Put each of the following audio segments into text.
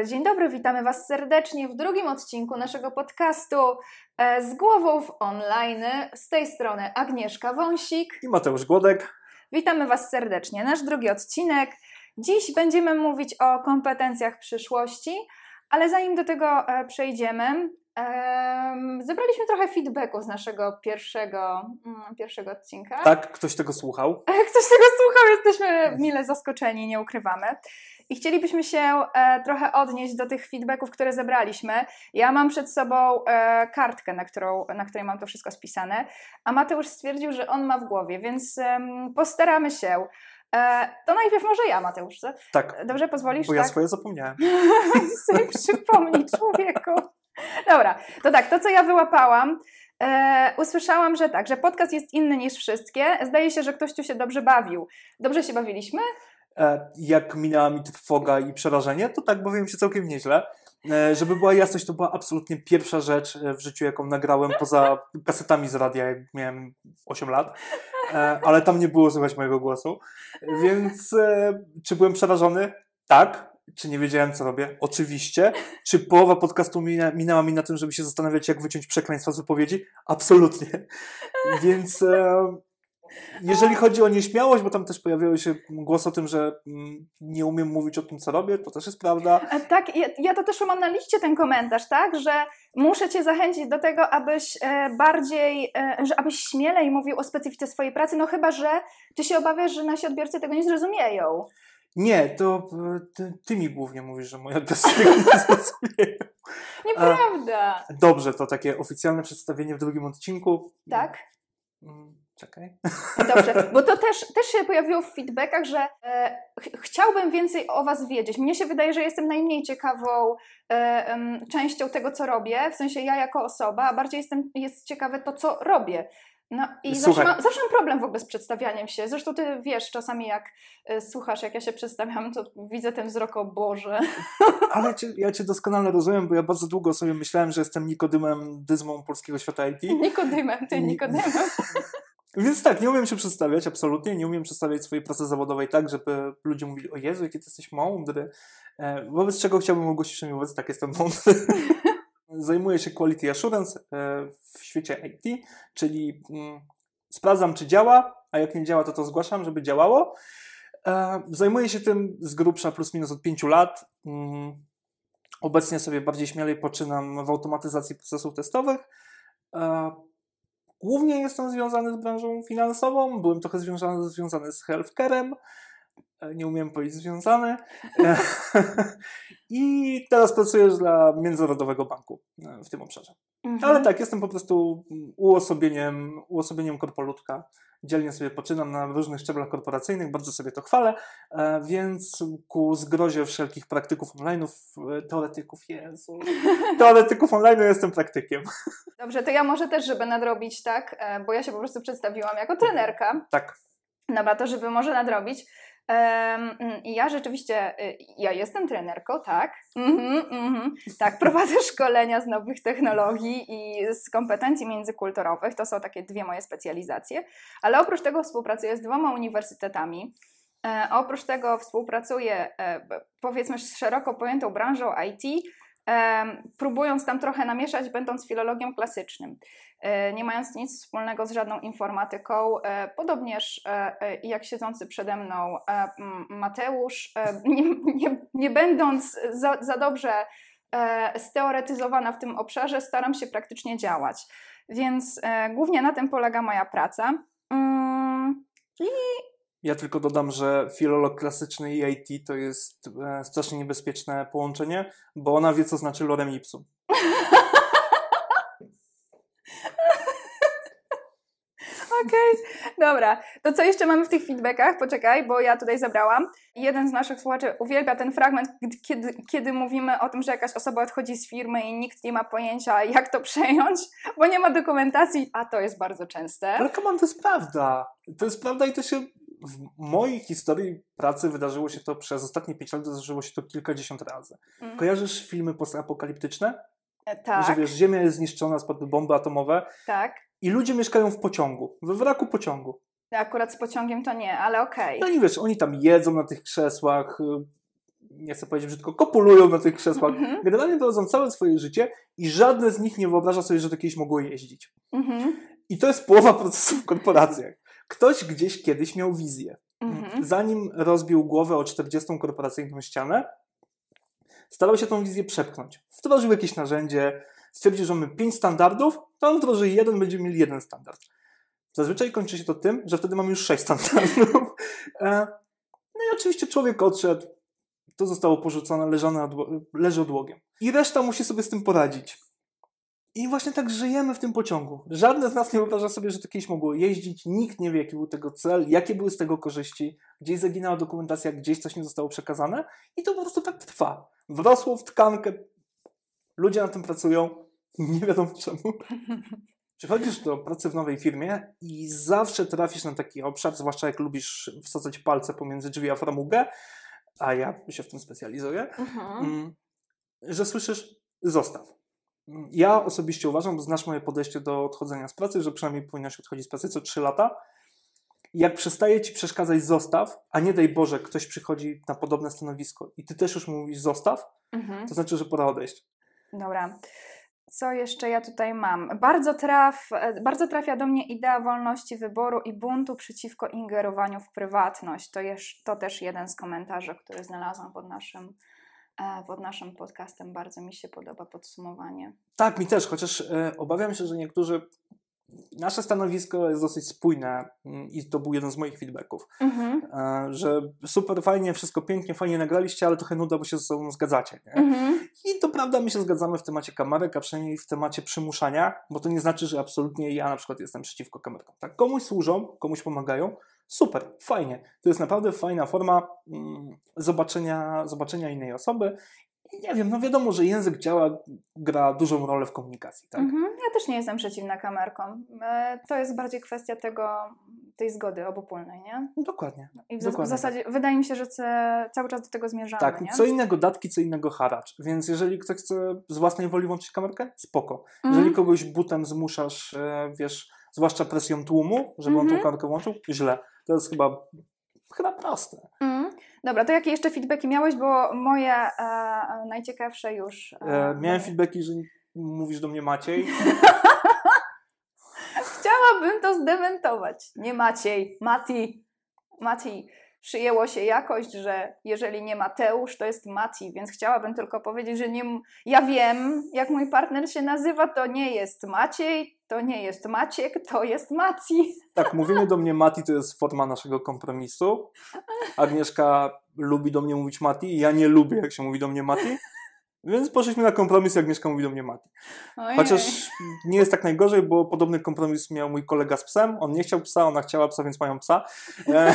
dobry, dzień dobry. Witamy Was serdecznie w drugim odcinku naszego podcastu e, z głową w online. Z tej strony Agnieszka Wąsik i Mateusz Głodek. Witamy Was serdecznie. Nasz drugi odcinek. Dziś będziemy mówić o kompetencjach przyszłości, ale zanim do tego e, zebraliśmy trochę feedbacku z naszego pierwszego, mm, pierwszego odcinka. Tak, ktoś tego słuchał. Ktoś tego słuchał, jesteśmy mile zaskoczeni, nie ukrywamy. I chcielibyśmy się e, trochę odnieść do tych feedbacków, które zebraliśmy. Ja mam przed sobą e, kartkę, na, którą, na której mam to wszystko spisane, a Mateusz stwierdził, że on ma w głowie, więc e, postaramy się. E, to najpierw może ja, Mateusz. Tak. Dobrze, pozwolisz? Bo ja tak? swoje zapomniałem. sobie przypomnij, człowieku. Dobra, to tak, to co ja wyłapałam, e, usłyszałam, że tak, że podcast jest inny niż wszystkie. Zdaje się, że ktoś tu się dobrze bawił. Dobrze się bawiliśmy? E, jak minęła mi trwoga i przerażenie, to tak bawiłem się całkiem nieźle. E, żeby była jasność, to była absolutnie pierwsza rzecz e, w życiu, jaką nagrałem poza kasetami z radia, jak miałem 8 lat, ale tam nie było słychać mojego głosu. Więc czy byłem przerażony? Tak. Czy nie wiedziałem, co robię? Oczywiście. Czy połowa podcastu minęła mi na tym, żeby się zastanawiać, jak wyciąć przekleństwa z wypowiedzi? Absolutnie. Więc jeżeli chodzi o nieśmiałość, bo tam też pojawiały się głosy o tym, że mm, nie umiem mówić o tym, co robię, to też jest prawda. E, tak, ja, ja to też mam na liście ten komentarz, tak, że muszę Cię zachęcić do tego, abyś e, bardziej, e, że abyś śmielej mówił o specyfice swojej pracy, no chyba, że Ty się obawiasz, że nasi odbiorcy tego nie zrozumieją. Nie, to ty, ty mi głównie mówisz, że tego nie zrozumieją. Nieprawda. Dobrze, to takie oficjalne przedstawienie w drugim odcinku. Tak. Mm, Czekaj. Dobrze, bo to też, też się pojawiło w feedbackach, że e, ch chciałbym więcej o Was wiedzieć. Mnie się wydaje, że jestem najmniej ciekawą e, częścią tego, co robię, w sensie ja jako osoba, a bardziej jestem, jest ciekawe to, co robię. No i zawsze, mam, zawsze mam problem w ogóle z przedstawianiem się. Zresztą ty wiesz, czasami jak y, słuchasz, jak ja się przedstawiam, to widzę ten wzrok, o Boże. Ale cię, ja cię doskonale rozumiem, bo ja bardzo długo sobie myślałem, że jestem Nikodymem Dyzmą polskiego świata IT. Nikodymem, ty Nikodymem. Więc tak, nie umiem się przedstawiać, absolutnie. Nie umiem przedstawiać swojej pracy zawodowej tak, żeby ludzie mówili, o Jezu, jaki ty jesteś mądry. E, wobec czego chciałbym ogłosić, że wobec tak jestem mądry. Zajmuję się quality assurance e, w świecie IT, czyli mm, sprawdzam, czy działa, a jak nie działa, to to zgłaszam, żeby działało. E, zajmuję się tym z grubsza plus minus od 5 lat. Mm, obecnie sobie bardziej śmielej poczynam w automatyzacji procesów testowych. Głównie jestem związany z branżą finansową, byłem trochę związany, związany z healthcarem, e, nie umiem powiedzieć związany. E, I teraz pracuję dla Międzynarodowego Banku e, w tym obszarze. Mhm. Ale tak, jestem po prostu uosobieniem, uosobieniem korpolutka dzielnie sobie poczynam na różnych szczeblach korporacyjnych, bardzo sobie to chwalę, e, więc ku zgrozie wszelkich praktyków online'ów, e, teoretyków, Jezu, teoretyków online jestem praktykiem. Dobrze, to ja może też, żeby nadrobić, tak, e, bo ja się po prostu przedstawiłam jako trenerka. Tak. Dobra, to żeby może nadrobić, I ja rzeczywiście, y, ja jestem trenerką, tak. Mm-hmm, mm-hmm. Tak, prowadzę szkolenia z nowych technologii i z kompetencji międzykulturowych. To są takie dwie moje specjalizacje. Ale oprócz tego współpracuję z dwoma uniwersytetami. E, oprócz tego współpracuję, e, powiedzmy, z szeroko pojętą branżą IT, próbując tam trochę namieszać, będąc filologiem klasycznym. E, nie mając nic wspólnego z żadną informatyką. E, podobnież e, jak siedzący przede mną Mateusz, nie, nie, nie będąc za, za dobrze steoretyzowana w tym obszarze, staram się praktycznie działać. Więc głównie na tym polega moja praca. Mm, I ja tylko dodam, że filolog klasyczny i IT to jest strasznie niebezpieczne połączenie, bo ona wie, co znaczy lorem ipsum. Okej, dobra. To co jeszcze mamy w tych feedbackach? Poczekaj, bo ja tutaj zabrałam. Jeden z naszych słuchaczy uwielbia ten fragment, kiedy, kiedy mówimy o tym, że jakaś osoba odchodzi z firmy i nikt nie ma pojęcia, jak to przejąć, bo nie ma dokumentacji, a to jest bardzo częste. Ale come on, to jest prawda. To jest prawda i to się w mojej historii pracy wydarzyło się to przez ostatnie pięć lat, zdarzyło się to kilkadziesiąt razy. Mm. Kojarzysz filmy postapokaliptyczne? E, Że Tak, wiesz, Ziemia jest zniszczona, spadły bomby atomowe tak. i ludzie mieszkają w pociągu, we wraku pociągu. Akurat z pociągiem to nie, ale okej. No i wiesz, oni tam jedzą na tych krzesłach, y, nie chcę powiedzieć brzydko, kopulują na tych krzesłach. Mhm. Generalnie prowadzą całe swoje życie i żadne z nich nie wyobraża sobie, że to kiedyś mogło jeździć. Mhm. I to jest połowa procesu w korporacjach. Ktoś gdzieś kiedyś miał wizję. Mhm. Zanim rozbił głowę o 40 korporacyjną ścianę, starał się tą wizję przepchnąć. Wdrożył jakieś narzędzie, stwierdził, że mamy 5 standardów, to on wdroży jeden, będziemy mieli jeden standard. Zazwyczaj kończy się to tym, że wtedy mamy już 6 standardów. E, No i oczywiście człowiek odszedł, to zostało porzucone, leżane leży odłogiem. I reszta musi sobie z tym poradzić. I właśnie tak żyjemy w tym pociągu. Żadne z nas nie wyobraża sobie, że to kiedyś mogło jeździć, nikt nie wie, jaki był tego cel, jakie były z tego korzyści, gdzieś zaginęła dokumentacja, gdzieś coś nie zostało przekazane i to po prostu tak trwa. Wrosło w tkankę, ludzie na tym pracują, nie wiadomo czemu. Przychodzisz do pracy w nowej firmie i zawsze trafisz na taki obszar, zwłaszcza jak lubisz wsadzać palce pomiędzy drzwi a framugę, a ja się w tym specjalizuję, Mhm. Mm, że słyszysz zostaw. Ja osobiście uważam, bo znasz moje podejście do odchodzenia z pracy, że przynajmniej powinnaś odchodzić z pracy co 3 lata. Jak przestaje ci przeszkadzać zostaw, a nie daj Boże, ktoś przychodzi na podobne stanowisko i ty też już mówisz zostaw, Mhm. to znaczy, że pora odejść. Dobra. Co jeszcze ja tutaj mam? Bardzo, traf, bardzo trafia do mnie idea wolności wyboru i buntu przeciwko ingerowaniu w prywatność. To, jest, to też jeden z komentarzy, który znalazłam pod naszym, pod naszym podcastem. Bardzo mi się podoba podsumowanie. Tak, mi też, chociaż e, obawiam się, że niektórzy. Nasze stanowisko jest dosyć spójne mm, i to był jeden z moich feedbacków, Mhm. e, że super fajnie, wszystko pięknie, fajnie nagraliście, ale trochę nuda, bo się ze sobą zgadzacie. Nie? Mhm. I to prawda, my się zgadzamy w temacie kamerek, a przynajmniej w temacie przymuszania, bo to nie znaczy, że absolutnie ja na przykład jestem przeciwko kamerkom. Tak, komuś służą, komuś pomagają, super, fajnie. To jest naprawdę fajna forma mm, zobaczenia, zobaczenia innej osoby. Nie wiem, no wiadomo, że język ciała gra dużą rolę w komunikacji, tak? Mhm. Ja też nie jestem przeciwna kamerkom. E, To jest bardziej kwestia tego, tej zgody obopólnej, nie? No, dokładnie. I w, Dokładnie w zasadzie wydaje mi się, że cały czas do tego zmierzamy, Tak, nie? co innego datki, co innego haracz. Więc jeżeli ktoś chce z własnej woli włączyć kamerkę, spoko. Mhm. Jeżeli kogoś butem zmuszasz, e, wiesz, zwłaszcza presją tłumu, żeby on tą Mhm. kamerkę włączył, źle. To jest chyba, chyba proste. Mm. Dobra, to jakie jeszcze feedbacki miałeś, bo moje e, najciekawsze już. E, E, miałem feedbacki, że mówisz do mnie Maciej. Chciałabym to zdementować. Nie Maciej, Mati. Mati. Przyjęło się jakość, że jeżeli nie Mateusz, to jest Mati, więc chciałabym tylko powiedzieć, że nie. Ja wiem, jak mój partner się nazywa, to nie jest Maciej, to nie jest Maciek, to jest Mati. Tak, mówienie do mnie Mati to jest forma naszego kompromisu. Agnieszka lubi do mnie mówić Mati, ja nie lubię, jak się mówi do mnie Mati. Więc poszliśmy na kompromis, jak Agnieszka mówi do mnie Mati. Ojej. Chociaż nie jest tak najgorzej, bo podobny kompromis miał mój kolega z psem. On nie chciał psa, ona chciała psa, więc mają psa. E,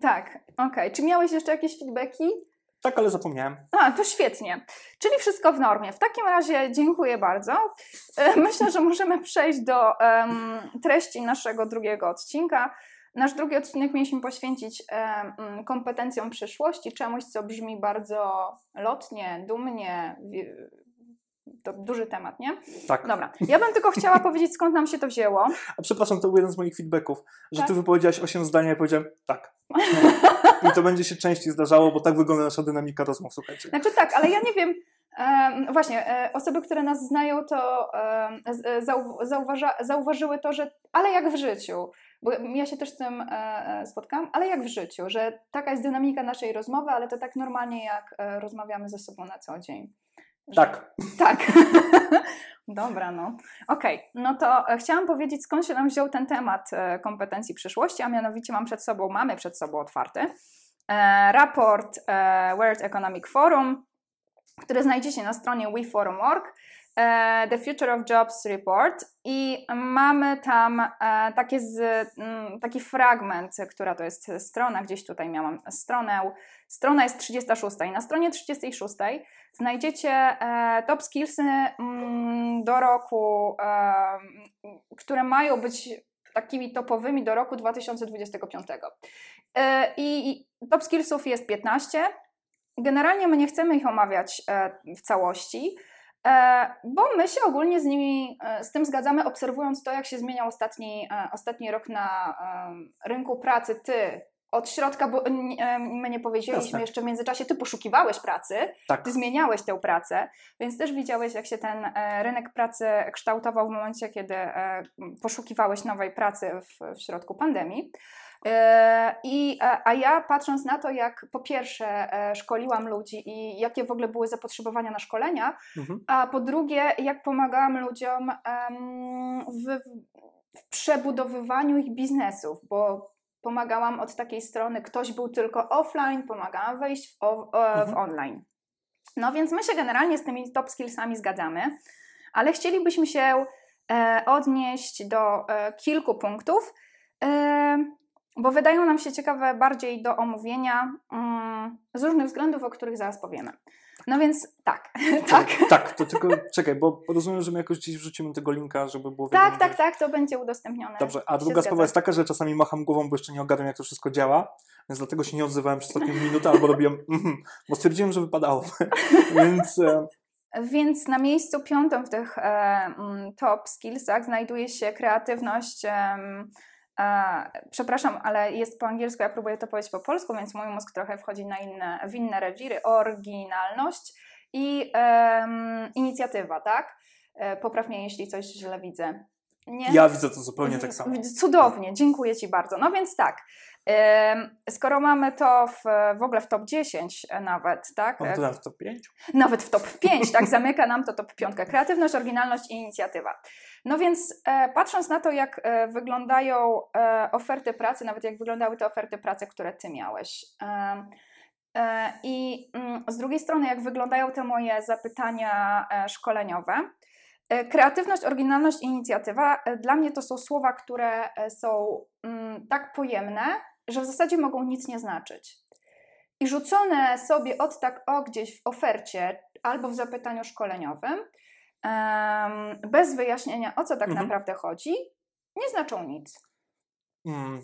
Tak, okej. Czy miałeś jeszcze jakieś feedbacki? Tak, ale zapomniałem. A, to świetnie. Czyli wszystko w normie. W takim razie dziękuję bardzo. E, Myślę, że możemy przejść do em, treści naszego drugiego odcinka. Nasz drugi odcinek mieliśmy poświęcić mm, kompetencjom przyszłości, czemuś, co brzmi bardzo lotnie, dumnie. To duży temat, nie? Tak. Dobra. Ja bym tylko chciała powiedzieć, skąd nam się to wzięło. A przepraszam, to był jeden z moich feedbacków, że Tak? ty wypowiedziałaś 8 zdań, a ja powiedziałem tak. I to będzie się częściej zdarzało, bo tak wygląda nasza dynamika rozmów, słuchajcie. Znaczy tak, ale ja nie wiem. em, właśnie, e, osoby, które nas znają, to e, zau, zauważa, zauważyły to, że ale jak w życiu, bo ja się też z tym e, spotkałam, ale jak w życiu, że taka jest dynamika naszej rozmowy, ale to tak normalnie jak rozmawiamy ze sobą na co dzień. Tak. Tak. Dobra, no. Okej, no to e, chciałam powiedzieć, skąd się nam wziął ten temat e, kompetencji przyszłości, a mianowicie mam przed sobą, mamy przed sobą otwarty e, raport e, World Economic Forum, który znajdziecie na stronie weforum.org. e, The Future of Jobs Report i mamy tam e, takie z, mm, taki fragment, która to jest strona, gdzieś tutaj miałam stronę. Strona jest 36 i na stronie 36 znajdziecie e, top skillsy mm, do roku, które mają być takimi topowymi do roku 2025. I top skillsów jest 15. Generalnie my nie chcemy ich omawiać w całości, E, bo my się ogólnie z nimi, e, z tym zgadzamy, obserwując to, jak się zmieniał ostatni, e, ostatni rok na rynku pracy. Ty od środka, bo my nie powiedzieliśmy Jasne. jeszcze w międzyczasie, ty poszukiwałeś pracy, tak. ty zmieniałeś tę pracę, więc też widziałeś, jak się ten rynek pracy kształtował w momencie, kiedy poszukiwałeś nowej pracy w, w środku pandemii. E, I, a ja patrząc na to, jak po pierwsze e, szkoliłam ludzi i jakie w ogóle były zapotrzebowania na szkolenia, mhm. a po drugie, jak pomagałam ludziom w, w przebudowywaniu ich biznesów, bo pomagałam od takiej strony, ktoś był tylko offline, pomagałam wejść w, w mhm. online. No więc my się generalnie z tymi top skillsami zgadzamy, ale chcielibyśmy się e, odnieść do kilku punktów, bo wydają nam się ciekawe bardziej do omówienia mm, z różnych względów, o których zaraz powiemy. No więc tak, tak. Tak, to tylko czekaj, bo rozumiem, że my jakoś gdzieś wrzucimy tego linka, żeby było Tak, tak, tak, to będzie udostępnione. Dobrze, a druga sprawa jest taka, że czasami macham głową, bo jeszcze nie ogarniam, jak to wszystko działa, więc dlatego się nie odzywałem przez ostatnią minutę albo robiłem, mm, bo stwierdziłem, że wypadało. więc... E... Więc na miejscu piątym w tych e, top skillsach znajduje się kreatywność, e, przepraszam, ale jest po angielsku, ja próbuję to powiedzieć po polsku, więc mój mózg trochę wchodzi na inne, w inne rewiry. Oryginalność i um, inicjatywa, tak? E, popraw mnie, jeśli coś źle widzę. Nie? Ja widzę to zupełnie tak samo. Cudownie, dziękuję Ci bardzo. No więc tak, Skoro mamy to w, w ogóle w top 10 nawet, tak? Mamy to nawet w top 5? Nawet w top 5, tak? Zamyka nam to top 5. Kreatywność, oryginalność i inicjatywa. No więc e, patrząc na to, jak e, wyglądają e, oferty pracy, nawet jak wyglądały te oferty pracy, które Ty miałeś. I mm, z drugiej strony, jak wyglądają te moje zapytania szkoleniowe, kreatywność, oryginalność i inicjatywa dla mnie to są słowa, które są mm, tak pojemne, że w zasadzie mogą nic nie znaczyć. I rzucone sobie od tak o gdzieś w ofercie albo w zapytaniu szkoleniowym, bez wyjaśnienia o co tak mhm. naprawdę chodzi, nie znaczą nic. Mm,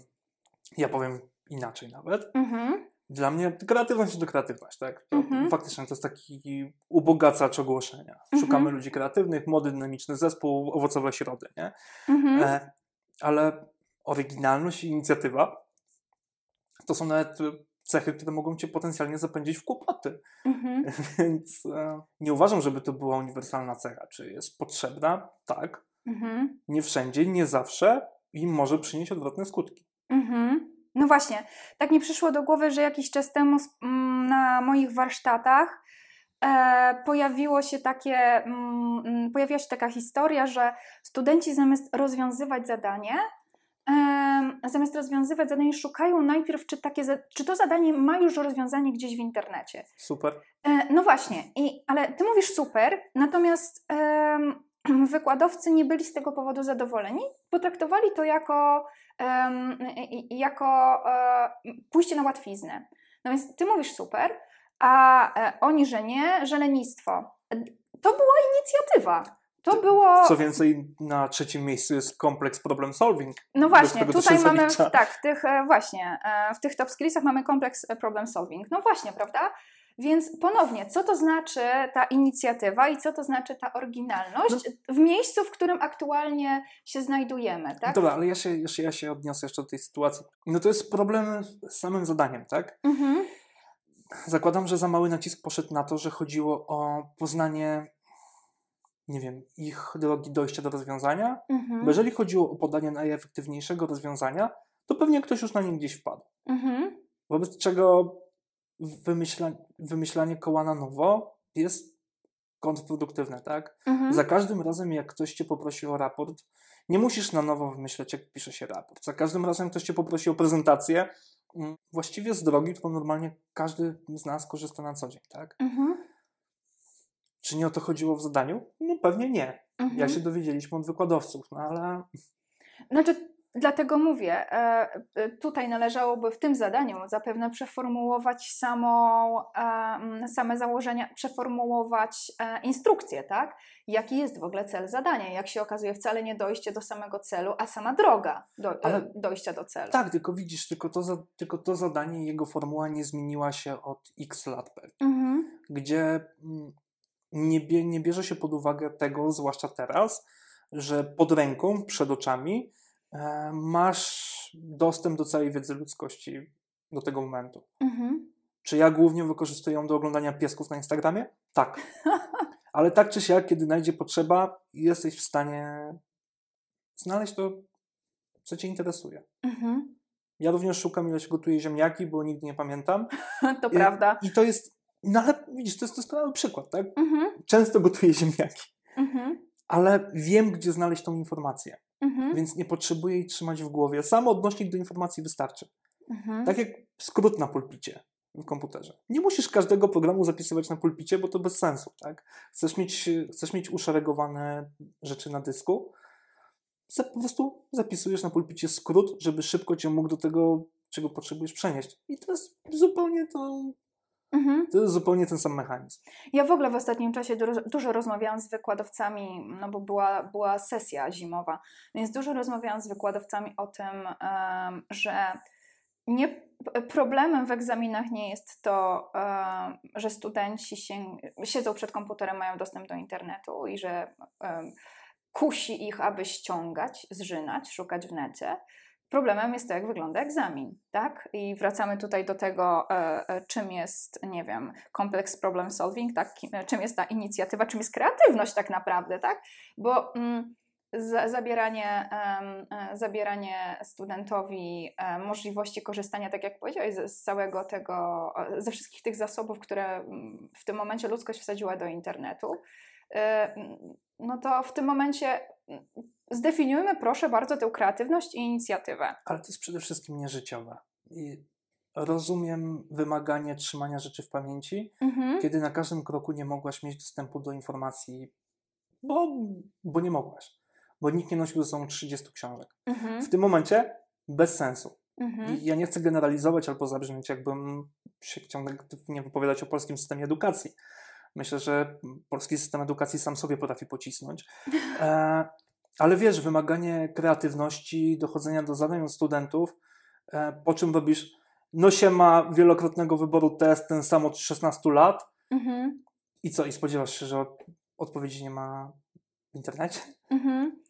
ja powiem inaczej nawet. Mhm. Dla mnie kreatywność to kreatywność, tak? To mhm. Faktycznie to jest taki ubogacacz ogłoszenia. Szukamy mhm. ludzi kreatywnych, młody, dynamiczny zespół, owocowe środy, nie? Mhm. E, ale oryginalność i inicjatywa to są nawet cechy, które mogą cię potencjalnie zapędzić w kłopoty. Mhm. Więc e, nie uważam, żeby to była uniwersalna cecha. Czy jest potrzebna? Tak. Mhm. Nie wszędzie, nie zawsze i może przynieść odwrotne skutki. Mhm. No właśnie, tak mi przyszło do głowy, że jakiś czas temu mm, na moich warsztatach e, pojawiło się takie, mm, mm, pojawiła się taka historia, że studenci zamiast rozwiązywać zadanie, zamiast rozwiązywać zadanie, szukają najpierw, czy, takie, czy to zadanie ma już rozwiązanie gdzieś w internecie. Super. E, no właśnie, i, ale ty mówisz super, natomiast wykładowcy nie byli z tego powodu zadowoleni, potraktowali to jako, um, jako um, pójście na łatwiznę. No więc ty mówisz super, a e, oni, że nie, że lenistwo. To była inicjatywa. To było. Co więcej, na trzecim miejscu jest kompleks problem solving. No właśnie, tutaj mamy, tak, w tych właśnie, w tych top skillsach mamy kompleks problem solving. No właśnie, prawda? Więc ponownie, co to znaczy ta inicjatywa i co to znaczy ta oryginalność no. w miejscu, w którym aktualnie się znajdujemy, tak? Dobra, ale ja się, jeszcze, ja się odniosę jeszcze do tej sytuacji. No to jest problem z samym zadaniem, tak? Mhm. Zakładam, że za mały nacisk poszedł na to, że chodziło o poznanie nie wiem, ich drogi dojścia do rozwiązania. Mhm. Bo jeżeli chodziło o podanie najefektywniejszego rozwiązania, to pewnie ktoś już na nim gdzieś wpadł. Mhm. Wobec czego wymyśla, wymyślanie koła na nowo jest kontrproduktywne, tak? Mhm. Za każdym razem, jak ktoś cię poprosi o raport, nie musisz na nowo wymyślać, jak pisze się raport. Za każdym razem ktoś cię poprosi o prezentację, mm, właściwie z drogi, którą normalnie każdy z nas korzysta na co dzień, tak? Mhm. Czy nie o to chodziło w zadaniu? No pewnie nie. Mhm. Jak się dowiedzieliśmy od wykładowców, no ale Znaczy, dlatego mówię, e, e, tutaj należałoby w tym zadaniu zapewne przeformułować samą, e, same założenia, przeformułować instrukcję, tak? Jaki jest w ogóle cel zadania? Jak się okazuje, wcale nie dojście do samego celu, a sama droga do, Ale- dojścia do celu. tak, tylko widzisz, tylko to, tylko to zadanie i jego formuła nie zmieniła się od x lat pewnie. Mhm. Gdzie mm, nie, bie, nie bierze się pod uwagę tego, zwłaszcza teraz, że pod ręką, przed oczami e, masz dostęp do całej wiedzy ludzkości do tego momentu. Mhm. Czy ja głównie wykorzystuję ją do oglądania piesków na Instagramie? Tak. Ale tak czy siak, kiedy najdzie potrzeba, jesteś w stanie znaleźć to, co Cię interesuje. Mhm. Ja również szukam, ile się gotuje ziemniaki, bo nigdy nie pamiętam. To I- prawda. I to jest, no ale widzisz, to jest doskonały przykład, tak? Mhm. Często gotuję ziemniaki, Mhm. ale wiem, gdzie znaleźć tą informację, Mhm. więc nie potrzebuję jej trzymać w głowie. Sam odnośnik do informacji wystarczy. Mhm. Tak jak skrót na pulpicie w komputerze. Nie musisz każdego programu zapisywać na pulpicie, bo to bez sensu, tak? Chcesz mieć, chcesz mieć uszeregowane rzeczy na dysku, po prostu zapisujesz na pulpicie skrót, żeby szybko cię mógł do tego, czego potrzebujesz przenieść. I to jest zupełnie to, Mhm. to jest zupełnie ten sam mechanizm. Ja w ogóle w ostatnim czasie dużo, rozmawiałam z wykładowcami, no bo była, była sesja zimowa, więc dużo rozmawiałam z wykładowcami o tym, że nie, problemem w egzaminach nie jest to, że studenci się, siedzą przed komputerem, mają dostęp do internetu i że kusi ich, aby ściągać, zżynać, szukać w necie. Problemem jest to, jak wygląda egzamin, tak? I wracamy tutaj do tego, e, e, czym jest, nie wiem, complex problem solving, tak? E, Czym jest ta inicjatywa, czym jest kreatywność tak naprawdę, tak? Bo mm, za, zabieranie, e, zabieranie studentowi e, możliwości korzystania, tak jak powiedziałeś, z, z całego tego, ze wszystkich tych zasobów, które mm, w tym momencie ludzkość wsadziła do internetu, no to w tym momencie zdefiniujmy proszę bardzo tę kreatywność i inicjatywę. Ale to jest przede wszystkim nieżyciowe. I rozumiem wymaganie trzymania rzeczy w pamięci, Mhm. kiedy na każdym kroku nie mogłaś mieć dostępu do informacji, bo, bo nie mogłaś. Bo nikt nie nosił ze sobą 30 książek. Mhm. W tym momencie bez sensu. Mhm. Ja nie chcę generalizować albo zabrzmieć, jakbym się chciał negatywnie wypowiadać o polskim systemie edukacji. Myślę, że polski system edukacji sam sobie potrafi pocisnąć. E, ale wiesz, wymaganie kreatywności, dochodzenia do zadań od studentów, e, po czym robisz, no się ma wielokrotnego wyboru test, ten sam od 16 lat Mhm. i co, i spodziewasz się, że od- odpowiedzi nie ma w internecie? Mhm.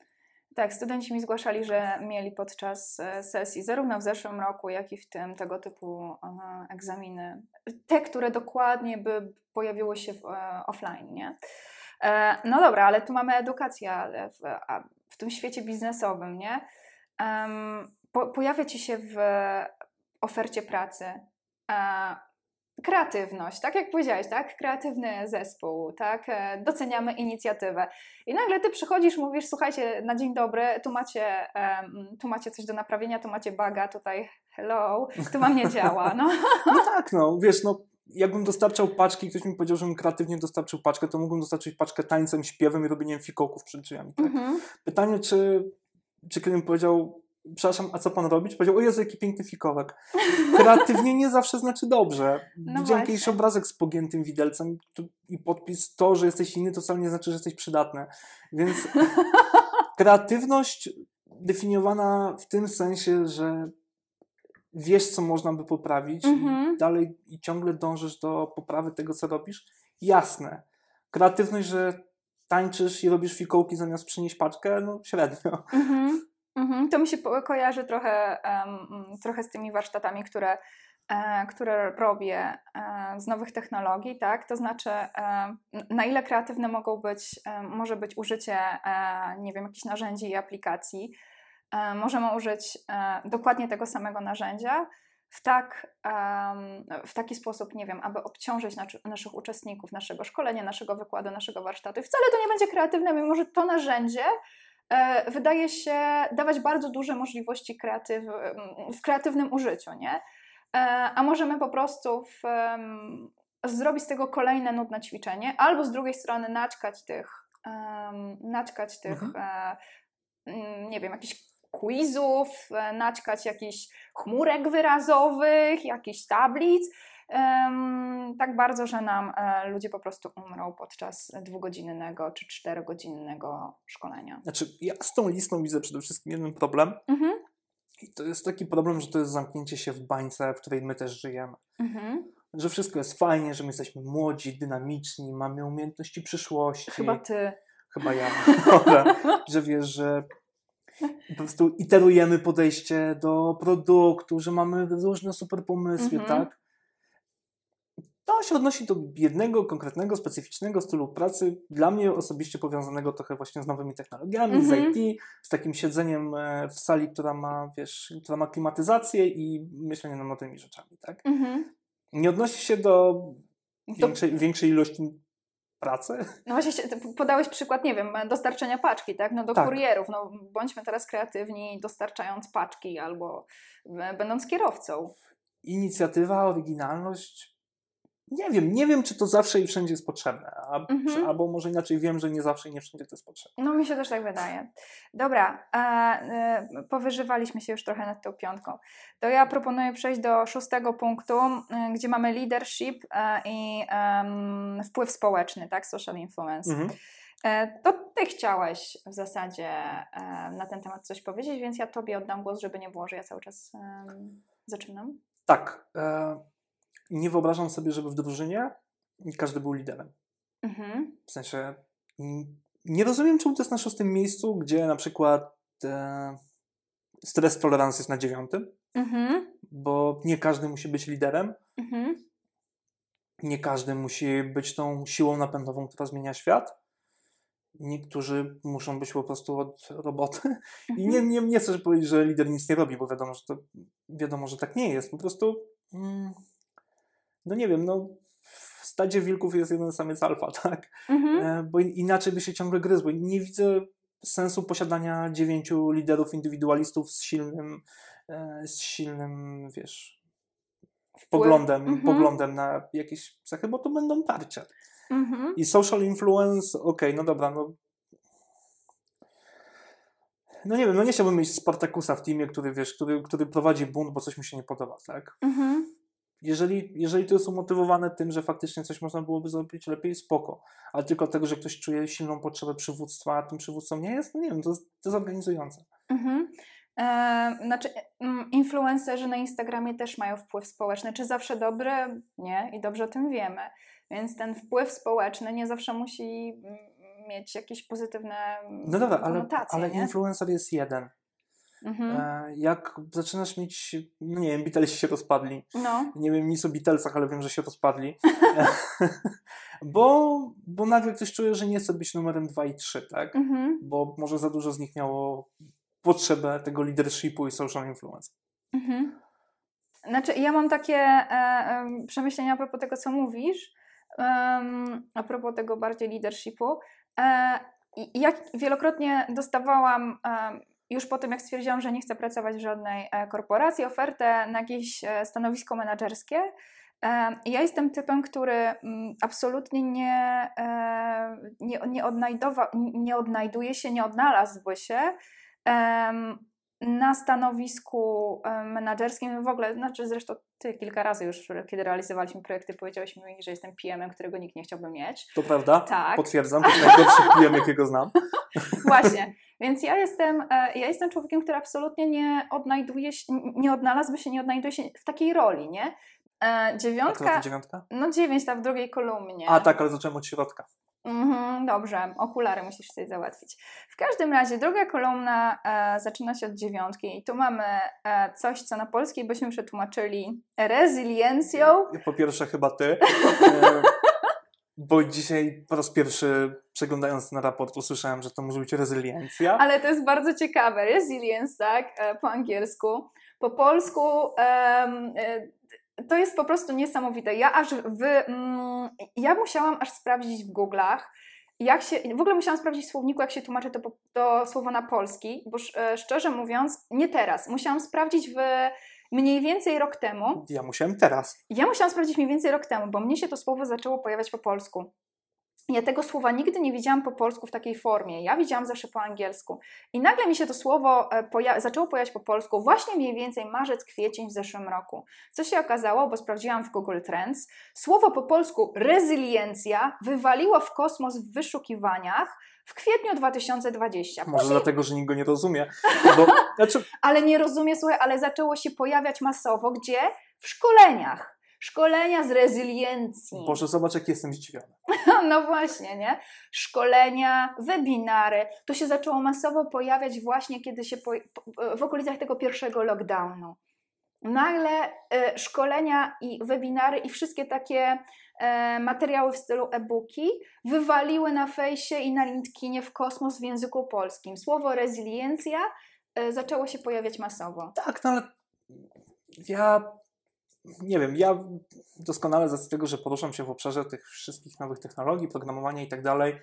Tak, studenci mi zgłaszali, że mieli podczas e, sesji, zarówno w zeszłym roku, jak i w tym, tego typu e, egzaminy. Te, które dokładnie by pojawiły się w, offline, nie? No dobra, ale tu mamy edukację w, tym świecie biznesowym, nie? Em, Po, pojawia ci się w ofercie pracy e, kreatywność, tak jak powiedziałeś, tak? Kreatywny zespół, tak? E, Doceniamy inicjatywę. I nagle ty przychodzisz, mówisz, słuchajcie, na dzień dobry, tu macie, em, tu macie coś do naprawienia, tu macie baga, tutaj hello, tu wam nie działa, no. No tak, no, wiesz, no, jakbym dostarczał paczki, ktoś mi powiedział, żebym kreatywnie dostarczył paczkę, to mógłbym dostarczyć paczkę tańcem, śpiewem i robieniem fikołków przed drzwiami, tak? Mhm. Pytanie, czy, czy mi powiedział, przepraszam, a co pan robi? Czy powiedział, o Jezu, jaki piękny fikołek. Kreatywnie nie zawsze znaczy dobrze. No Widziałem właśnie. obrazek z pogiętym widelcem i podpis, to, że jesteś inny, to wcale nie znaczy, że jesteś przydatny. Więc kreatywność definiowana w tym sensie, że wiesz, co można by poprawić Mhm. i dalej i ciągle dążysz do poprawy tego, co robisz, jasne. Kreatywność, że tańczysz i robisz fikołki zamiast przynieść paczkę, no średnio. Mhm. Mhm. To mi się kojarzy trochę, mm, trochę z tymi warsztatami, które, e, które robię e, z nowych technologii, tak? To znaczy, e, na ile kreatywne mogą być, e, może być użycie, e, nie wiem, jakichś narzędzi i aplikacji. E, Możemy użyć e, dokładnie tego samego narzędzia w, tak, w taki sposób, nie wiem, aby obciążyć naszych uczestników, naszego szkolenia, naszego wykładu, naszego warsztatu. I wcale to nie będzie kreatywne, mimo że to narzędzie e, wydaje się dawać bardzo duże możliwości kreatyw, w kreatywnym użyciu, nie? A możemy po prostu w, zrobić z tego kolejne nudne ćwiczenie, albo z drugiej strony naćkać tych, um, naćkać tych Mhm. e, nie wiem, jakichś quizów, e, naćkać jakichś chmurek wyrazowych, jakichś tablic, tak bardzo, że nam e, ludzie po prostu umrą podczas dwugodzinnego czy czterogodzinnego szkolenia. Znaczy, ja z tą listą widzę przede wszystkim jeden problem. Mhm. I to jest taki problem, że to jest zamknięcie się w bańce, w której my też żyjemy. Mhm. Że wszystko jest fajnie, że my jesteśmy młodzi, dynamiczni, mamy umiejętności przyszłości. Chyba ty. Chyba ja. Dobra. że wiesz, że po prostu iterujemy podejście do produktu, że mamy różne super pomysły, Mhm. tak? To się odnosi do jednego konkretnego, specyficznego stylu pracy, dla mnie osobiście powiązanego trochę właśnie z nowymi technologiami, Mhm. z IT, z takim siedzeniem e, w sali, która ma, wiesz, która ma klimatyzację i myślenie nad tymi rzeczami, tak? Mhm. Nie odnosi się do większej ilości pracy. no właśnie, podałeś przykład, nie wiem, dostarczenia paczki, tak? No do Tak. kurierów. No, bądźmy teraz kreatywni, dostarczając paczki albo e, będąc kierowcą. inicjatywa, oryginalność. Nie wiem, nie wiem, czy to zawsze i wszędzie jest potrzebne. A, Mhm. czy, albo może inaczej wiem, że nie zawsze i nie wszędzie to jest potrzebne. No mi się też tak wydaje. Dobra, e, e, powyżywaliśmy się już trochę nad tą piątką. To ja proponuję przejść do szóstego punktu, e, gdzie mamy leadership e, i wpływ społeczny, tak? Social influence. Mhm. E, to ty chciałeś w zasadzie e, na ten temat coś powiedzieć, więc ja tobie oddam głos, żeby nie było, że ja cały czas zaczynam. Tak. Nie wyobrażam sobie, żeby w drużynie każdy był liderem. Mhm. W sensie nie rozumiem, czemu to jest na szóstym miejscu, gdzie na przykład e, stres tolerance jest na dziewiątym, Mhm. bo nie każdy musi być liderem. Mhm. Nie każdy musi być tą siłą napędową, która zmienia świat. Niektórzy muszą być po prostu od roboty. I nie, nie, nie chcę powiedzieć, że lider nic nie robi, bo wiadomo, że to wiadomo, że tak nie jest. Po prostu, mm, no nie wiem, no w stadzie wilków jest jeden samiec alfa, tak? Mhm. E, bo inaczej by się ciągle gryzł, bo nie widzę sensu posiadania dziewięciu liderów indywidualistów z silnym, e, z silnym, wiesz, poglądem, Mhm. poglądem na jakieś cechy, bo to będą parcia. Mhm. I social influence, okej, no dobra, no. No nie wiem, no nie chciałbym mieć Spartakusa w teamie, który wiesz, który, który prowadzi bunt, bo coś mu się nie podoba, tak? Mhm. Jeżeli, jeżeli to jest umotywowane tym, że faktycznie coś można byłoby zrobić lepiej, spoko. Ale tylko tego, że ktoś czuje silną potrzebę przywództwa, a tym przywódcą nie jest, no nie wiem, to jest, to jest organizujące. Mhm. E, znaczy, mm, influencerzy na Instagramie też mają wpływ społeczny. Czy zawsze dobry? Nie, i dobrze o tym wiemy. Więc ten wpływ społeczny nie zawsze musi mm, mieć jakieś pozytywne No dobra, ale, ale influencer jest jeden. Mhm. E, jak zaczynasz mieć, no nie wiem, Beatlesi się rozpadli, No. nie wiem nic o Beatlesach, ale wiem, że się rozpadli. bo, bo nagle ktoś czuje, że nie chce być numerem 2 i 3, tak? Mhm. Bo może za dużo z nich miało potrzebę tego leadershipu i social influence. Mhm. Znaczy, ja mam takie e, e, przemyślenia a propos tego, co mówisz, em, a propos tego bardziej leadershipu. E, jak wielokrotnie dostawałam, już po tym, jak stwierdziłam, że nie chcę pracować w żadnej e, korporacji, ofertę na jakieś e, stanowisko menedżerskie. E, ja jestem typem, który mm, absolutnie nie, nie, nie, nie odnajduje się, nie odnalazłby się na stanowisku menedżerskim w ogóle, znaczy zresztą ty kilka razy już, kiedy realizowaliśmy projekty, powiedziałeś mi, że jestem PM-em, którego nikt nie chciałby mieć. To prawda? Tak. Potwierdzam, to jest najgorszy PM, jakiego znam. Właśnie. Więc ja jestem, e, ja jestem człowiekiem, który absolutnie nie odnajduje się, nie odnalazłby się, nie odnajduje się w takiej roli, nie? E, A dziewiątka, to dziewiątka? no dziewięć tam w drugiej kolumnie. A tak, ale zacząłem od środka. Mhm, dobrze, okulary musisz sobie załatwić. W każdym razie druga kolumna e, zaczyna się od dziewiątki i tu mamy e, coś, co na polskiej byśmy przetłumaczyli rezyliencją. Po pierwsze chyba ty, e, bo dzisiaj po raz pierwszy przeglądając ten raport usłyszałem, że to może być rezyliencja. Ale to jest bardzo ciekawe. Resilience, tak, e, po angielsku. Po polsku e, to jest po prostu niesamowite. Ja aż w, mm, ja musiałam aż sprawdzić w Google'ach, jak się, w ogóle musiałam sprawdzić w słowniku, jak się tłumaczy to, to słowo na polski, bo e, szczerze mówiąc, nie teraz. Musiałam sprawdzić w mniej więcej rok temu. Ja musiałem teraz. Ja musiałam sprawdzić mniej więcej rok temu, bo mnie się to słowo zaczęło pojawiać po polsku. Ja tego słowa nigdy nie widziałam po polsku w takiej formie. Ja widziałam zawsze po angielsku. I nagle mi się to słowo e, poja zaczęło pojawiać po polsku właśnie mniej więcej marzec, kwiecień w zeszłym roku. Co się okazało, bo sprawdziłam w Google Trends, słowo po polsku rezyliencja wywaliło w kosmos w wyszukiwaniach w kwietniu 2020. Może Później, dlatego, że nikt go nie rozumie. Bo, znaczy, ale nie rozumie, słuchaj, ale zaczęło się pojawiać masowo. Gdzie? W szkoleniach. Szkolenia z rezyliencji. Boże, zobacz, jak jestem zdziwiony. No właśnie, nie? Szkolenia, webinary. To się zaczęło masowo pojawiać właśnie, kiedy się po, w okolicach tego pierwszego lockdownu. Nagle e, szkolenia i webinary i wszystkie takie e, materiały w stylu e-booki wywaliły na fejsie i na LinkedInie w kosmos w języku polskim. Słowo rezyliencja e, zaczęło się pojawiać masowo. Tak, no ale ja nie wiem, ja doskonale z racji tego, że poruszam się w obszarze tych wszystkich nowych technologii, programowania i tak dalej,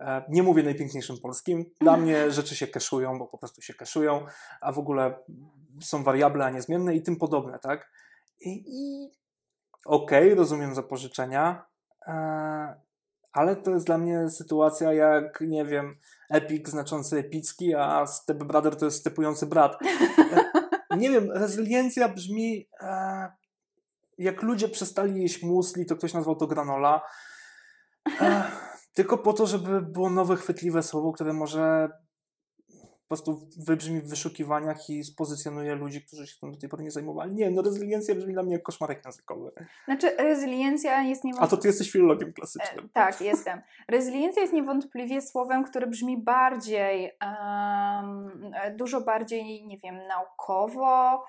e, nie mówię najpiękniejszym polskim. Dla mnie rzeczy się keszują, bo po prostu się keszują, a w ogóle są wariable, a niezmienne i tym podobne, tak? I, i okej, okay, rozumiem zapożyczenia, e, ale to jest dla mnie sytuacja jak, nie wiem, Epic znaczący epicki, a Step Brother to jest stepujący brat. E, nie wiem, rezyliencja brzmi jak ludzie przestali jeść musli, to ktoś nazwał to granola. tylko po to, żeby było nowe, chwytliwe słowo, które może po prostu wybrzmi w wyszukiwaniach i spozycjonuje ludzi, którzy się tym do tej pory nie zajmowali. Nie, no rezyliencja brzmi dla mnie jak koszmarek językowy. Znaczy, rezyliencja jest niewątpliwie... A to ty jesteś filologiem klasycznym. E, tak, jestem. Rezyliencja jest niewątpliwie słowem, które brzmi bardziej, um, dużo bardziej, nie wiem, naukowo,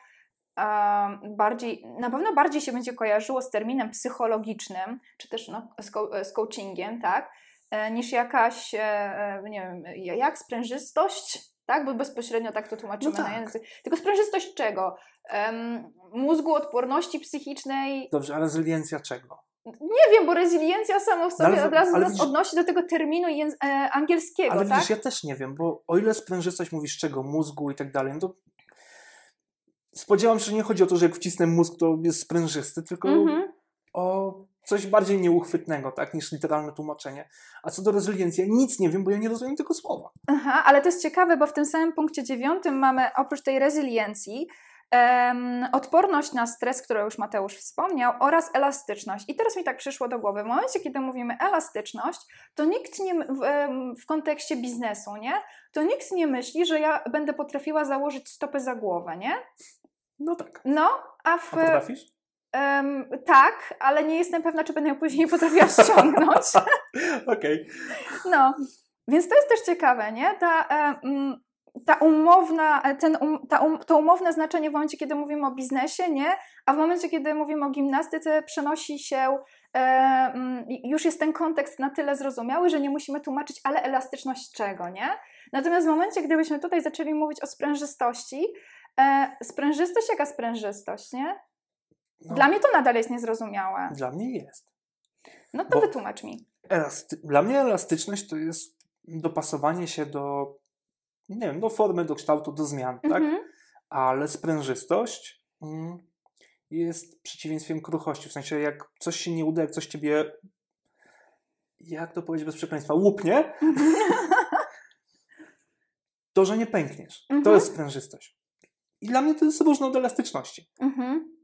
bardziej, na pewno bardziej się będzie kojarzyło z terminem psychologicznym, czy też no, z, co z coachingiem, tak? E, niż jakaś, e, e, nie wiem, jak sprężystość, tak? Bo bezpośrednio tak to tłumaczymy no tak. na język. Tylko sprężystość czego? Um, mózgu, odporności psychicznej. Dobrze, a rezyliencja czego? Nie wiem, bo rezyliencja samo w sobie ale, od razu nas widzisz, odnosi do tego terminu angielskiego. Ale tak? widzisz, ja też nie wiem, bo o ile sprężystość mówisz czego, mózgu i tak dalej, no to spodziewam się, że nie chodzi o to, że jak wcisnę mózg, to jest sprężysty, tylko mm-hmm. o coś bardziej nieuchwytnego, tak, niż literalne tłumaczenie. A co do rezyliencji, ja nic nie wiem, bo ja nie rozumiem tego słowa. Aha, ale to jest ciekawe, bo w tym samym punkcie dziewiątym mamy oprócz tej rezyliencji um, odporność na stres, którą już Mateusz wspomniał, oraz elastyczność. I teraz mi tak przyszło do głowy, w momencie, kiedy mówimy elastyczność, to nikt nie, w, w kontekście biznesu, nie? To nikt nie myśli, że ja będę potrafiła założyć stopę za głowę, nie? No tak. No, a w... A potrafisz? Um, tak, ale nie jestem pewna, czy będę ją później potrafiła ściągnąć. Okej. Okay. No, więc to jest też ciekawe, nie? Ta, um, ta umowna, ten, um, ta um, to umowne znaczenie w momencie, kiedy mówimy o biznesie, nie? A w momencie, kiedy mówimy o gimnastyce, przenosi się, um, już jest ten kontekst na tyle zrozumiały, że nie musimy tłumaczyć, ale elastyczność czego, nie? Natomiast w momencie, gdybyśmy tutaj zaczęli mówić o sprężystości, E, sprężystość jaka sprężystość, nie? No. Dla mnie to nadal jest niezrozumiałe. Dla mnie jest. No to Bo wytłumacz mi. Elasty- dla mnie elastyczność to jest dopasowanie się do, nie wiem, do formy, do kształtu, do zmian, tak? Mhm. Ale sprężystość mm, jest przeciwieństwem kruchości. W sensie, jak coś się nie uda, jak coś ciebie, jak to powiedzieć bez przekleństwa, łupnie, to, że nie pękniesz. To mhm. jest sprężystość. I dla mnie to jest różne od elastyczności. Mhm.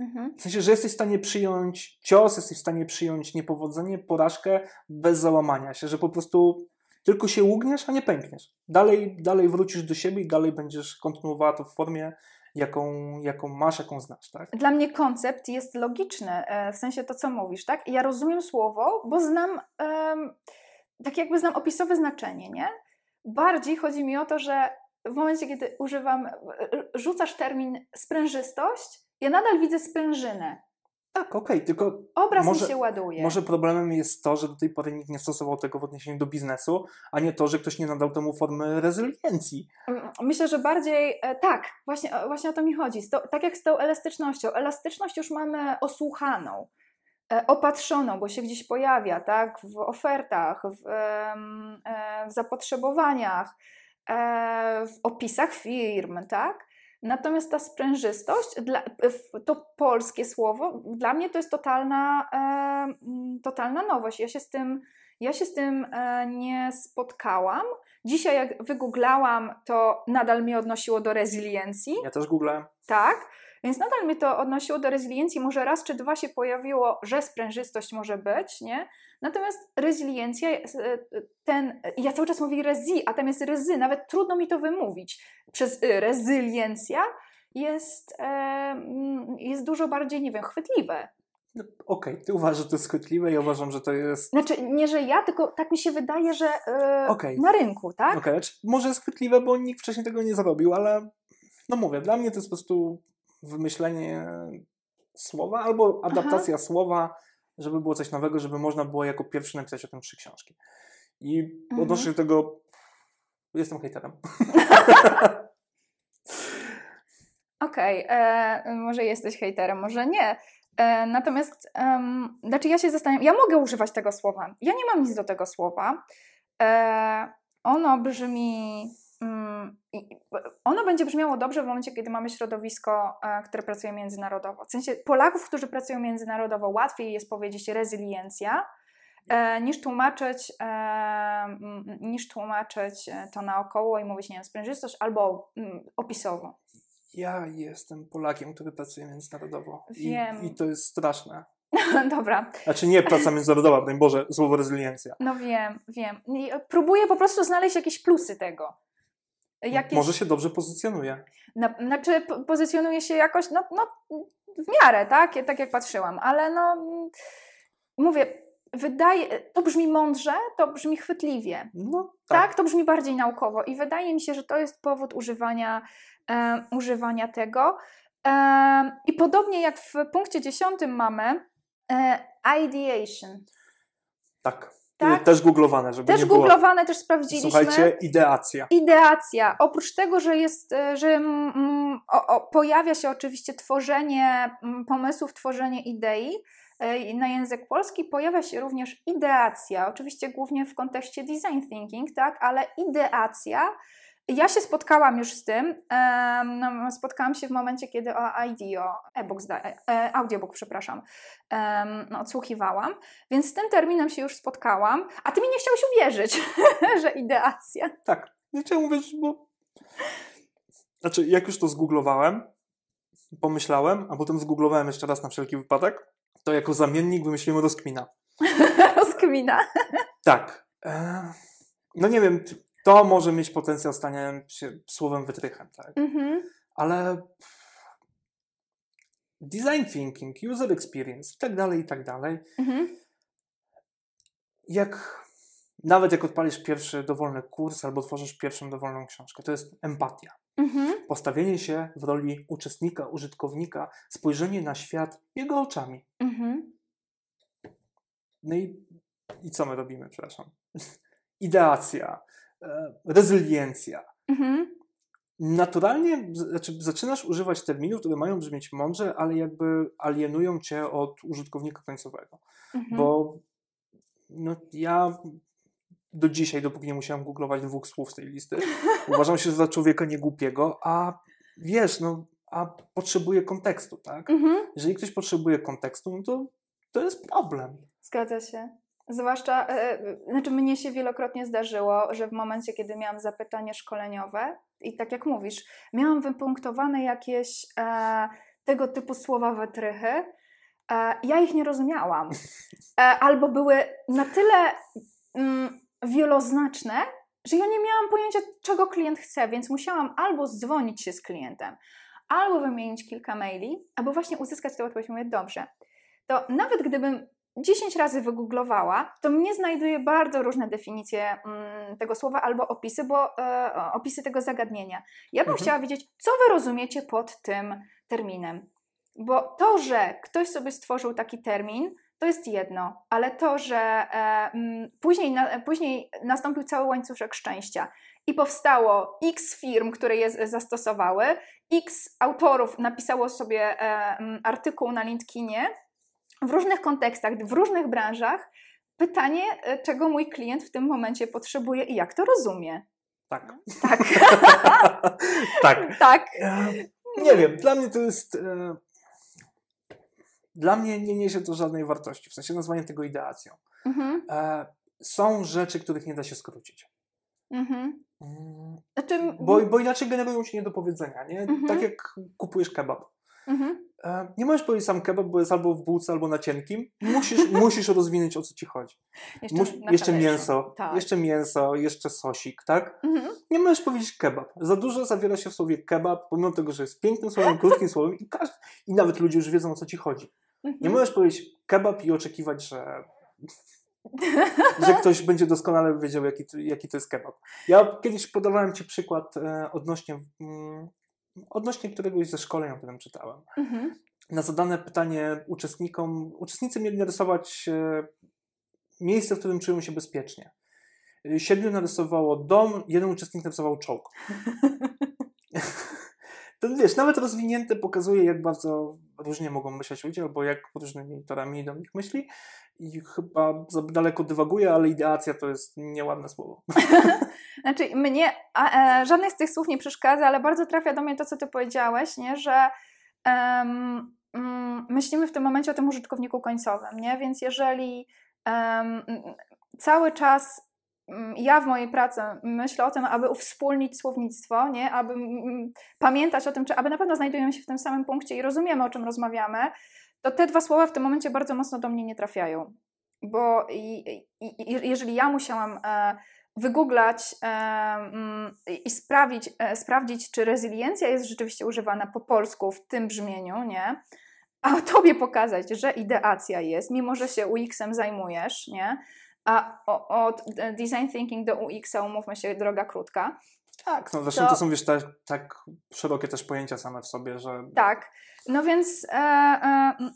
Mhm. W sensie, że jesteś w stanie przyjąć cios, jesteś w stanie przyjąć niepowodzenie, porażkę bez załamania się, że po prostu tylko się ugniesz, a nie pękniesz. Dalej, dalej wrócisz do siebie i dalej będziesz kontynuowała to w formie, jaką, jaką masz, jaką znasz, tak? Dla mnie koncept jest logiczny, e, w sensie to, co mówisz, tak? Ja rozumiem słowo, bo znam, tak jakby znam opisowe znaczenie, nie? Bardziej chodzi mi o to, że w momencie, kiedy używam, rzucasz termin sprężystość, ja nadal widzę sprężynę. Tak, okej, okay, tylko. Obraz może, mi się ładuje. Może problemem jest to, że do tej pory nikt nie stosował tego w odniesieniu do biznesu, a nie to, że ktoś nie nadał temu formy rezyliencji. Mm, myślę, że bardziej e, tak, właśnie, właśnie o to mi chodzi. To, tak jak z tą elastycznością. Elastyczność już mamy osłuchaną, e, opatrzoną, bo się gdzieś pojawia, tak, w ofertach, w, e, w zapotrzebowaniach w opisach firm, tak? Natomiast ta sprężystość, dla, to polskie słowo, dla mnie to jest totalna, e, totalna nowość. Ja się z tym, ja się z tym e, nie spotkałam. Dzisiaj, jak wygooglałam, to nadal mnie odnosiło do rezyliencji. Ja też googlałem. Tak. Więc nadal mnie to odnosiło do rezyliencji. Może raz czy dwa się pojawiło, że sprężystość może być, nie? Natomiast rezyliencja, e, ten, ja cały czas mówię rezi, a tam jest rezy, nawet trudno mi to wymówić. Przez y, rezyliencja jest, e, jest dużo bardziej, nie wiem, chwytliwe. No, Okej, okay. ty uważasz, że to jest chwytliwe, ja uważam, że to jest... Znaczy, nie, że ja, tylko tak mi się wydaje, że okay. na rynku, tak? Okej, okay. Znaczy, może jest chwytliwe, bo nikt wcześniej tego nie zrobił, ale no mówię, dla mnie to jest po prostu wymyślenie słowa albo adaptacja Aha. słowa, żeby było coś nowego, żeby można było jako pierwszy napisać o tym trzy książki. I mhm. odnośnie do tego jestem hejterem. Okej, okay, e, może jesteś hejterem, może nie. E, natomiast, um, znaczy ja się zastanawiam, ja mogę używać tego słowa. Ja nie mam nic do tego słowa. E, ono brzmi Mm, ono będzie brzmiało dobrze w momencie, kiedy mamy środowisko, e, które pracuje międzynarodowo. W sensie Polaków, którzy pracują międzynarodowo, łatwiej jest powiedzieć rezyliencja, e, niż tłumaczyć, e, niż tłumaczyć to naokoło i mówić, nie wiem, sprężystość albo mm, opisowo. Ja jestem Polakiem, który pracuje międzynarodowo. Wiem. I, i to jest straszne. Dobra. Znaczy nie praca międzynarodowa, broń Boże, słowo rezyliencja. No wiem, wiem. Próbuję po prostu znaleźć jakieś plusy tego. Jakieś... Może się dobrze pozycjonuje. Na, znaczy, pozycjonuje się jakoś, no, no w miarę, tak? Tak jak patrzyłam, ale no mówię, wydaje, to brzmi mądrze, to brzmi chwytliwie. No, tak. tak. to brzmi bardziej naukowo i wydaje mi się, że to jest powód używania, e, używania tego. E, I podobnie jak w punkcie dziesiątym mamy e, ideation. Tak. Tak? Też googlowane, żeby też nie było. googlowane, też sprawdziliśmy. Słuchajcie, ideacja. Ideacja. Oprócz tego, że jest, e, że mm, o, o, pojawia się oczywiście tworzenie pomysłów, tworzenie idei e, na język polski, pojawia się również ideacja. Oczywiście głównie w kontekście design thinking, tak, ale ideacja ja się spotkałam już z tym. Um, spotkałam się w momencie, kiedy o IDEO, e-book, e, e, audiobook, przepraszam, no, odsłuchiwałam, więc z tym terminem się już spotkałam, a ty mi nie chciałeś uwierzyć, że ideacja. Tak, nie chciałam uwierzyć, bo. Znaczy, jak już to zgooglowałem, pomyślałem, a potem zgooglowałem jeszcze raz na wszelki wypadek, to jako zamiennik wymyśliłem rozkmina. rozkmina. tak. E, no nie wiem, to może mieć potencjał stania się słowem wytrychem, tak? Mhm. Ale design thinking, user experience i tak dalej, i tak dalej. Mhm. Jak nawet jak odpalisz pierwszy dowolny kurs albo tworzysz pierwszą dowolną książkę, to jest empatia. Mhm. Postawienie się w roli uczestnika, użytkownika, spojrzenie na świat jego oczami. Mhm. No i, i co my robimy, przepraszam? Ideacja, rezyliencja. Mhm. Naturalnie znaczy, zaczynasz używać terminów, które mają brzmieć mądrze, ale jakby alienują cię od użytkownika końcowego. Mhm. Bo no, ja do dzisiaj, dopóki nie musiałem googlować dwóch słów z tej listy, uważam się za człowieka niegłupiego, a wiesz, no, a potrzebuje kontekstu, tak? Mhm. Jeżeli ktoś potrzebuje kontekstu, no to to jest problem. Zgadza się. Zwłaszcza, e, znaczy mnie się wielokrotnie zdarzyło, że w momencie, kiedy miałam zapytanie szkoleniowe i tak jak mówisz, miałam wypunktowane jakieś e, tego typu słowa wytrychy, e, ja ich nie rozumiałam. E, albo były na tyle mm, wieloznaczne, że ja nie miałam pojęcia, czego klient chce, więc musiałam albo dzwonić się z klientem, albo wymienić kilka maili, albo właśnie uzyskać tę odpowiedź. Mówię, dobrze, to nawet gdybym 10 razy wygooglowała, to mnie znajduje bardzo różne definicje mm, tego słowa albo opisy, bo e, opisy tego zagadnienia. Ja bym mhm. chciała wiedzieć, co wy rozumiecie pod tym terminem. Bo to, że ktoś sobie stworzył taki termin, to jest jedno, ale to, że e, m, później, na, później nastąpił cały łańcuszek szczęścia i powstało x firm, które je zastosowały, x autorów napisało sobie e, m, artykuł na LinkedInie, w różnych kontekstach, w różnych branżach. Pytanie, e, czego mój klient w tym momencie potrzebuje i jak to rozumie. Tak. Tak. tak. tak. Nie wiem, dla mnie to jest. E, dla mnie nie niesie to żadnej wartości, w sensie nazwanie tego ideacją. Mhm. E, są rzeczy, których nie da się skrócić. Mhm. Mm, Znaczy, Bo, bo inaczej generują się niedopowiedzenia, nie? Mhm. Tak jak kupujesz kebab. mhm. E, Nie możesz powiedzieć sam kebab, bo jest albo w bułce, albo na cienkim. Musisz, musisz rozwinąć, o co ci chodzi. Jeszcze, jeszcze mięso, Tak. jeszcze mięso, jeszcze sosik, tak? Mhm. Nie możesz powiedzieć kebab. Za dużo zawiera się w słowie kebab, pomimo tego, że jest pięknym słowem, krótkim słowem i, każdy, i nawet ludzie już wiedzą, o co ci chodzi. Nie Mhm. możesz powiedzieć kebab i oczekiwać, że, że ktoś będzie doskonale wiedział, jaki to, jaki to jest kebab. Ja kiedyś podawałem Ci przykład e, odnośnie, mm, odnośnie któregoś ze szkoleń, o którym czytałem. Mhm. Na zadane pytanie uczestnikom, uczestnicy mieli narysować e, miejsce, w którym czują się bezpiecznie. Siedmiu narysowało dom, jeden uczestnik narysował czołg. To wiesz, nawet rozwinięte pokazuje, jak bardzo różnie mogą myśleć ludzie, albo jak różnymi torami idą ich myśli. I chyba za daleko dywaguję, ale ideacja to jest nieładne słowo. Znaczy, mnie e, żadnych z tych słów nie przeszkadza, ale bardzo trafia do mnie to, co ty powiedziałeś, nie? że em, mm, myślimy w tym momencie o tym użytkowniku końcowym, nie? więc jeżeli em, cały czas mm, ja w mojej pracy myślę o tym, aby uwspólnić słownictwo, nie? aby mm, pamiętać o tym, czy aby na pewno znajdujemy się w tym samym punkcie i rozumiemy, o czym rozmawiamy, to te dwa słowa w tym momencie bardzo mocno do mnie nie trafiają. Bo i, i, jeżeli ja musiałam e, wygooglać e, mm, i sprawić, e, sprawdzić, czy rezyliencja jest rzeczywiście używana po polsku w tym brzmieniu, nie? A tobie pokazać, że ideacja jest, mimo że się UX-em zajmujesz, nie? A od design thinking do UX-a umówmy się, droga krótka. Tak, no zresztą To- to, są wiesz, tak, tak szerokie też pojęcia same w sobie, że Tak. No więc, e,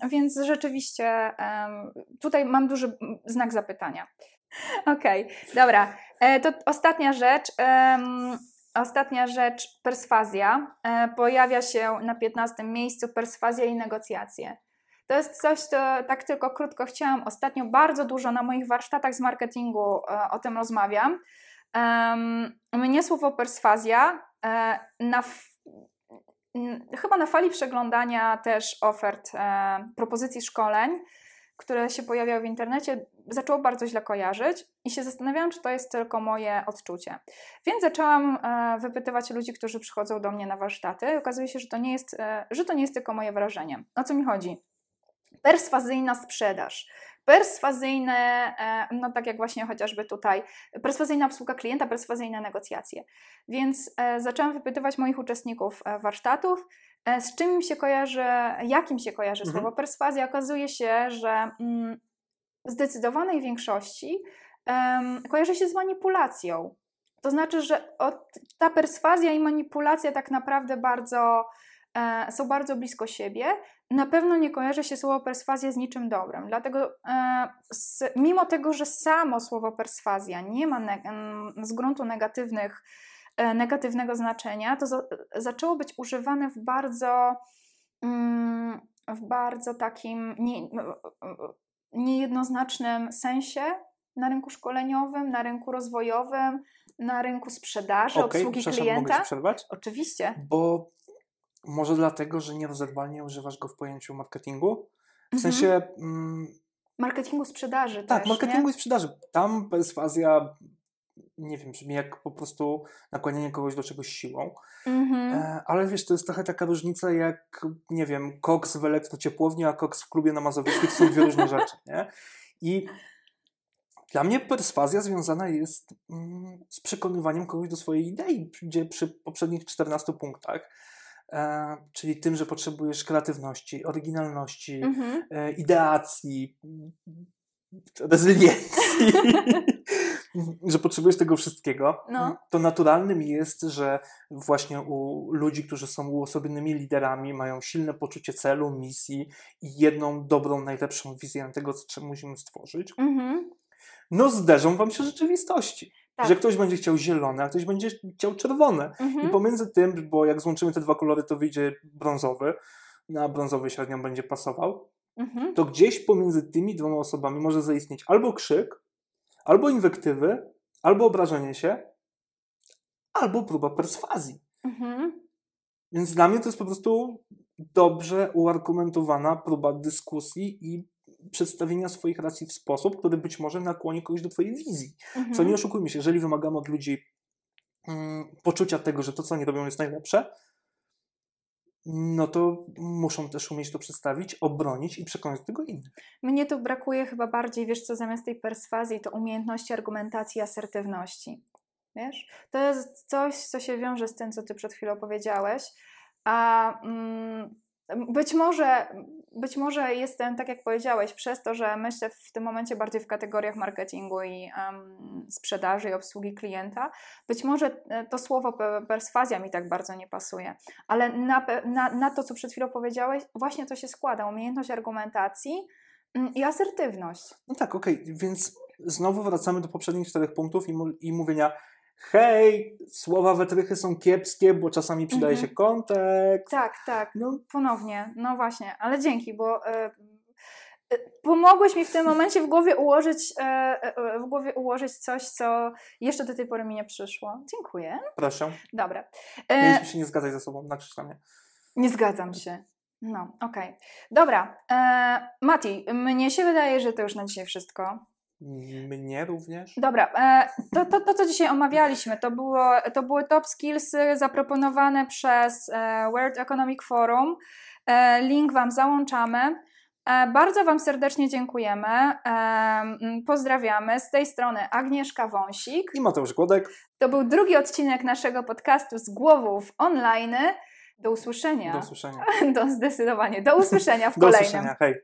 e, więc rzeczywiście em, tutaj mam duży znak zapytania. Okej, dobra. E, to ostatnia rzecz. ostatnia rzecz, perswazja. E, pojawia się na 15 miejscu perswazja i negocjacje. To jest coś, co tak tylko krótko chciałam. Ostatnio bardzo dużo na moich warsztatach z marketingu e, o tym rozmawiam. Mnie słowo perswazja e, na, chyba na fali przeglądania też ofert, e, propozycji szkoleń, które się pojawiały w internecie, zaczęło bardzo źle kojarzyć i się zastanawiałam, czy to jest tylko moje odczucie. Więc zaczęłam e, wypytywać ludzi, którzy przychodzą do mnie na warsztaty. Okazuje się, że to nie jest, e, że to nie jest tylko moje wrażenie. O co mi chodzi? Perswazyjna sprzedaż. Perswazyjne, e, no tak jak właśnie chociażby tutaj, perswazyjna obsługa klienta, perswazyjne negocjacje. Więc zaczęłam wypytywać moich uczestników warsztatów, z czym się kojarzy, jakim się kojarzy Mhm. słowo perswazja. Okazuje się, że mm, w zdecydowanej większości kojarzy się z manipulacją. To znaczy, że ta perswazja i manipulacja tak naprawdę bardzo, e, są bardzo blisko siebie. Na pewno nie kojarzy się słowo perswazja z niczym dobrym. Dlatego, e, z, mimo tego, że samo słowo perswazja nie ma ne, em, z gruntu negatywnych, e, negatywnego znaczenia, to za, zaczęło być używane w bardzo, mm, w bardzo takim nie, niejednoznacznym sensie na rynku szkoleniowym, na rynku rozwojowym, na rynku sprzedaży, Okej, obsługi mogę klienta. Ci przerwać? Oczywiście. Bo może dlatego, że nierozerwalnie używasz go w pojęciu marketingu? W Mhm. sensie, mm, Marketingu sprzedaży tak, też, marketingu nie? i sprzedaży. Tam perswazja, nie wiem, brzmi jak po prostu nakłanianie kogoś do czegoś siłą. Mhm. E, ale wiesz, to jest trochę taka różnica jak, nie wiem, koks w elektrociepłowni, a koks w klubie na Mazowieckiej to są dwie różne rzeczy, nie? I dla mnie perswazja związana jest mm, z przekonywaniem kogoś do swojej idei, gdzie przy poprzednich 14 punktach, e, czyli tym, że potrzebujesz kreatywności, oryginalności, Mhm. e, ideacji, mm, rezyliencji, że potrzebujesz tego wszystkiego, No. to naturalnym jest, że właśnie u ludzi, którzy są uosobionymi liderami, mają silne poczucie celu, misji i jedną dobrą, najlepszą wizję tego, co musimy stworzyć, Mhm. no zderzą wam się rzeczywistości. Tak. Że ktoś będzie chciał zielone, a ktoś będzie chciał czerwone. Mhm. I pomiędzy tym, bo jak złączymy te dwa kolory, to wyjdzie brązowy, na brązowy średnio będzie pasował, Mhm. to gdzieś pomiędzy tymi dwoma osobami może zaistnieć albo krzyk, albo inwektywy, albo obrażenie się, albo próba perswazji. Mhm. Więc dla mnie to jest po prostu dobrze uargumentowana próba dyskusji i przedstawienia swoich racji w sposób, który być może nakłoni kogoś do Twojej wizji. Mhm. Co nie oszukujmy się, jeżeli wymagamy od ludzi mm, poczucia tego, że to, co oni robią, jest najlepsze, no to muszą też umieć to przedstawić, obronić i przekonać tego innych. Mnie tu brakuje chyba bardziej, wiesz co, zamiast tej perswazji, to umiejętności argumentacji, asertywności. Wiesz? To jest coś, co się wiąże z tym, co ty przed chwilą powiedziałeś. A mm, być może, być może jestem, tak jak powiedziałeś, przez to, że myślę w tym momencie bardziej w kategoriach marketingu i um, sprzedaży i obsługi klienta, być może e, to słowo pe- perswazja mi tak bardzo nie pasuje, ale na, na, na to, co przed chwilą powiedziałeś, właśnie to się składa. Umiejętność argumentacji mm, i asertywność. No tak, okej, więc znowu wracamy do poprzednich czterech punktów i, mu- i mówienia hej, słowa wytrychy są kiepskie, bo czasami przydaje Mhm. się kontekst. Tak, tak. No, Ponownie, no właśnie, ale dzięki, bo e, e, pomogłeś mi w tym momencie w głowie ułożyć, e, w głowie ułożyć coś, co jeszcze do tej pory mi nie przyszło. Dziękuję. proszę. Dobra. Mieliśmy się nie zgadzać ze sobą, na mnie. nie zgadzam się. No, okej. Dobra. E, Mati, mnie się wydaje, że to już na dzisiaj wszystko. Mnie również. Dobra, e, to, to, to co dzisiaj omawialiśmy, to, było, to były top skillsy zaproponowane przez e, World Economic Forum. E, link Wam załączamy. Bardzo Wam serdecznie dziękujemy. Pozdrawiamy. Z tej strony Agnieszka Wąsik. I Mateusz Głodek. To był drugi odcinek naszego podcastu z głowów online. Do usłyszenia. Do usłyszenia. Do, zdecydowanie. Do usłyszenia w Do kolejnym. usłyszenia, hej.